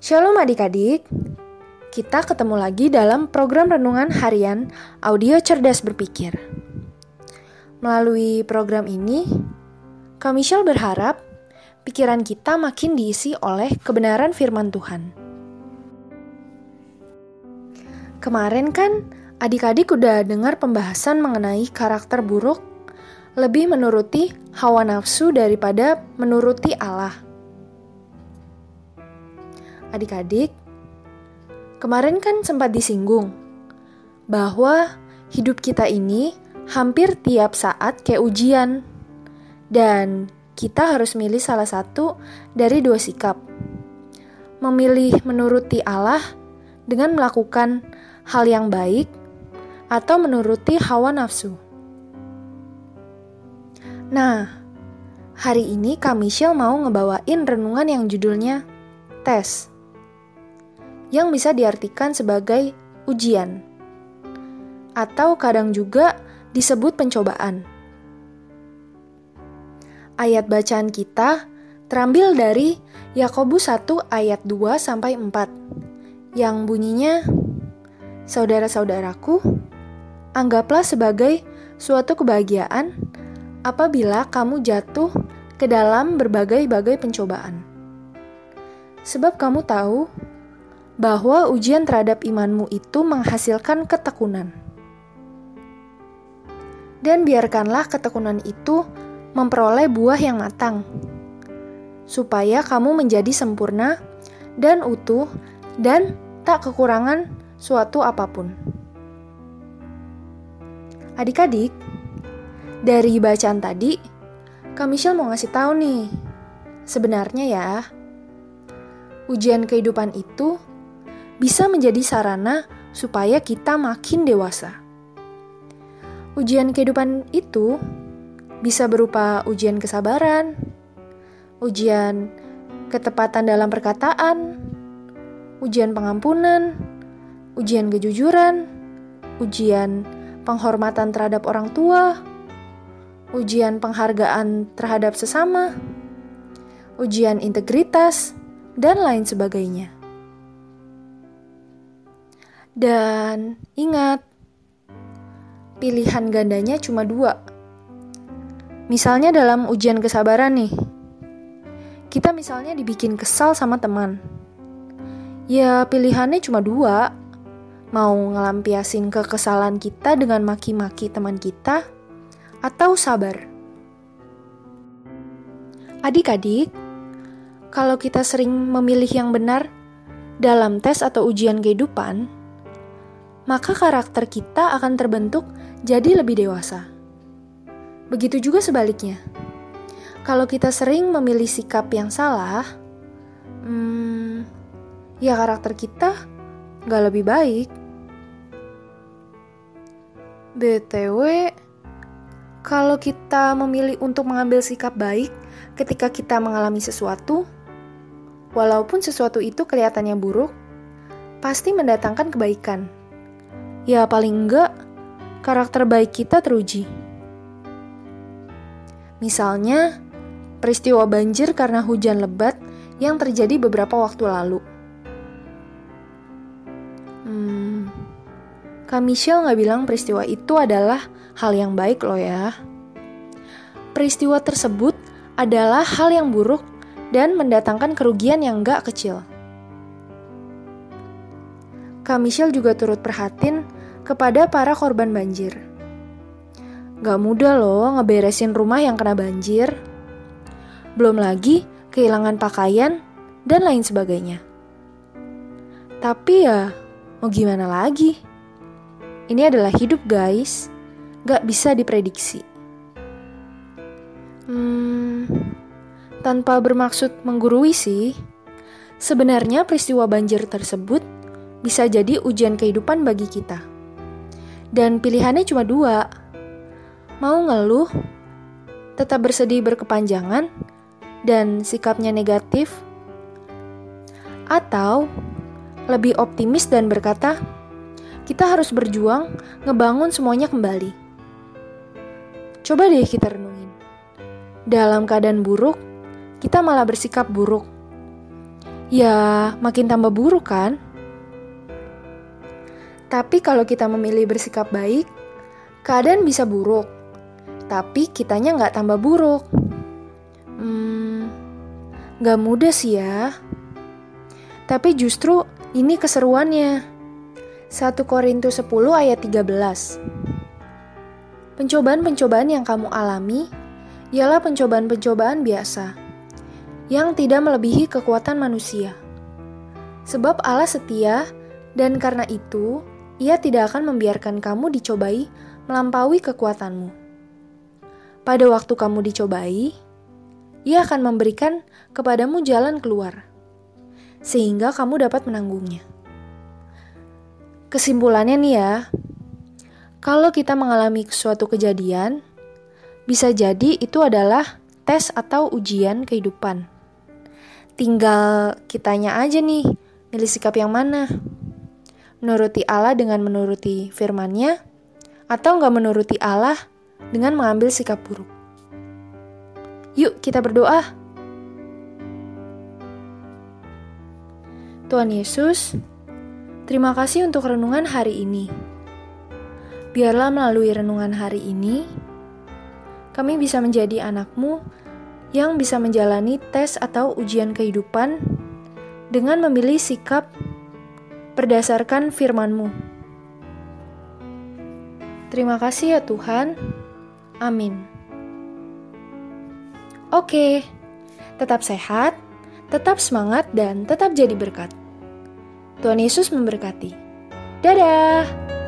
Shalom adik-adik, kita ketemu lagi dalam program renungan harian audio cerdas berpikir. Melalui program ini, kami Shell berharap pikiran kita makin diisi oleh kebenaran firman Tuhan. Kemarin kan adik-adik udah dengar pembahasan mengenai karakter buruk lebih menuruti hawa nafsu daripada menuruti Allah. Adik-adik, kemarin kan sempat disinggung bahwa hidup kita ini hampir tiap saat kayak ujian, dan kita harus milih salah satu dari dua sikap: memilih menuruti Allah dengan melakukan hal yang baik, atau menuruti hawa nafsu. Nah, hari ini Kak Michelle mau ngebawain renungan yang judulnya Tes yang bisa diartikan sebagai ujian, atau kadang juga disebut pencobaan. Ayat bacaan kita terambil dari Yakobus 1 ayat 2 sampai 4 yang bunyinya Saudara-saudaraku, anggaplah sebagai suatu kebahagiaan apabila kamu jatuh ke dalam berbagai-bagai pencobaan. Sebab kamu tahu bahwa ujian terhadap imanmu itu menghasilkan ketekunan. Dan biarkanlah ketekunan itu memperoleh buah yang matang, supaya kamu menjadi sempurna dan utuh dan tak kekurangan suatu apa pun. Adik-adik, dari bacaan tadi, Kak Michelle mau ngasih tahu nih, sebenarnya ya, ujian kehidupan itu bisa menjadi sarana supaya kita makin dewasa. Ujian kehidupan itu bisa berupa ujian kesabaran, ujian ketepatan dalam perkataan, ujian pengampunan, ujian kejujuran, ujian penghormatan terhadap orang tua, ujian penghargaan terhadap sesama, ujian integritas, dan lain sebagainya. Dan ingat, pilihan gandanya cuma dua. Misalnya dalam ujian kesabaran nih, kita misalnya dibikin kesal sama teman. Ya pilihannya cuma dua, mau ngelampiasin kekesalan kita dengan maki-maki teman kita, atau sabar. Adik-adik, kalau kita sering memilih yang benar dalam tes atau ujian kehidupan, maka karakter kita akan terbentuk jadi lebih dewasa. Begitu juga sebaliknya. Kalau kita sering memilih sikap yang salah, hmm, ya karakter kita nggak lebih baik. BTW, kalau kita memilih untuk mengambil sikap baik ketika kita mengalami sesuatu, walaupun sesuatu itu kelihatannya buruk, pasti mendatangkan kebaikan ya paling enggak karakter baik kita teruji. Misalnya, peristiwa banjir karena hujan lebat yang terjadi beberapa waktu lalu. Hmm, Kak Michelle nggak bilang peristiwa itu adalah hal yang baik loh ya. Peristiwa tersebut adalah hal yang buruk dan mendatangkan kerugian yang nggak kecil. Kak Michelle juga turut perhatiin kepada para korban banjir. Gak mudah loh ngeberesin rumah yang kena banjir. Belum lagi kehilangan pakaian dan lain sebagainya. Tapi ya, mau gimana lagi? Ini adalah hidup guys, gak bisa diprediksi. Hmm, tanpa bermaksud menggurui sih, sebenarnya peristiwa banjir tersebut bisa jadi ujian kehidupan bagi kita. Dan pilihannya cuma dua. Mau ngeluh, tetap bersedih berkepanjangan, dan sikapnya negatif, atau lebih optimis dan berkata, kita harus berjuang ngebangun semuanya kembali. Coba deh kita renungin. Dalam keadaan buruk, kita malah bersikap buruk ya makin tambah buruk kan? Tapi kalau kita memilih bersikap baik, keadaan bisa buruk. Tapi kitanya nggak tambah buruk. Hmm, nggak mudah sih ya. Tapi justru ini keseruannya. 1 Korintus 10 ayat 13. Pencobaan-pencobaan yang kamu alami ialah pencobaan-pencobaan biasa yang tidak melebihi kekuatan manusia. Sebab Allah setia dan karena itu ia tidak akan membiarkan kamu dicobai melampaui kekuatanmu. Pada waktu kamu dicobai, ia akan memberikan kepadamu jalan keluar, sehingga kamu dapat menanggungnya. Kesimpulannya nih ya, kalau kita mengalami suatu kejadian, bisa jadi itu adalah tes atau ujian kehidupan. Tinggal kitanya aja nih, milih sikap yang mana. Menuruti Allah dengan menuruti firmannya, atau nggak menuruti Allah dengan mengambil sikap buruk. Yuk kita berdoa. Tuhan Yesus, Terima kasih untuk renungan hari ini. Biarlah melalui renungan hari ini, kami bisa menjadi anakmu yang bisa menjalani tes atau ujian kehidupan dengan memilih sikap berdasarkan firman-Mu. Terima kasih ya Tuhan. Amin. Oke, tetap sehat, tetap semangat, dan tetap jadi berkat. Tuhan Yesus memberkati. Dadah!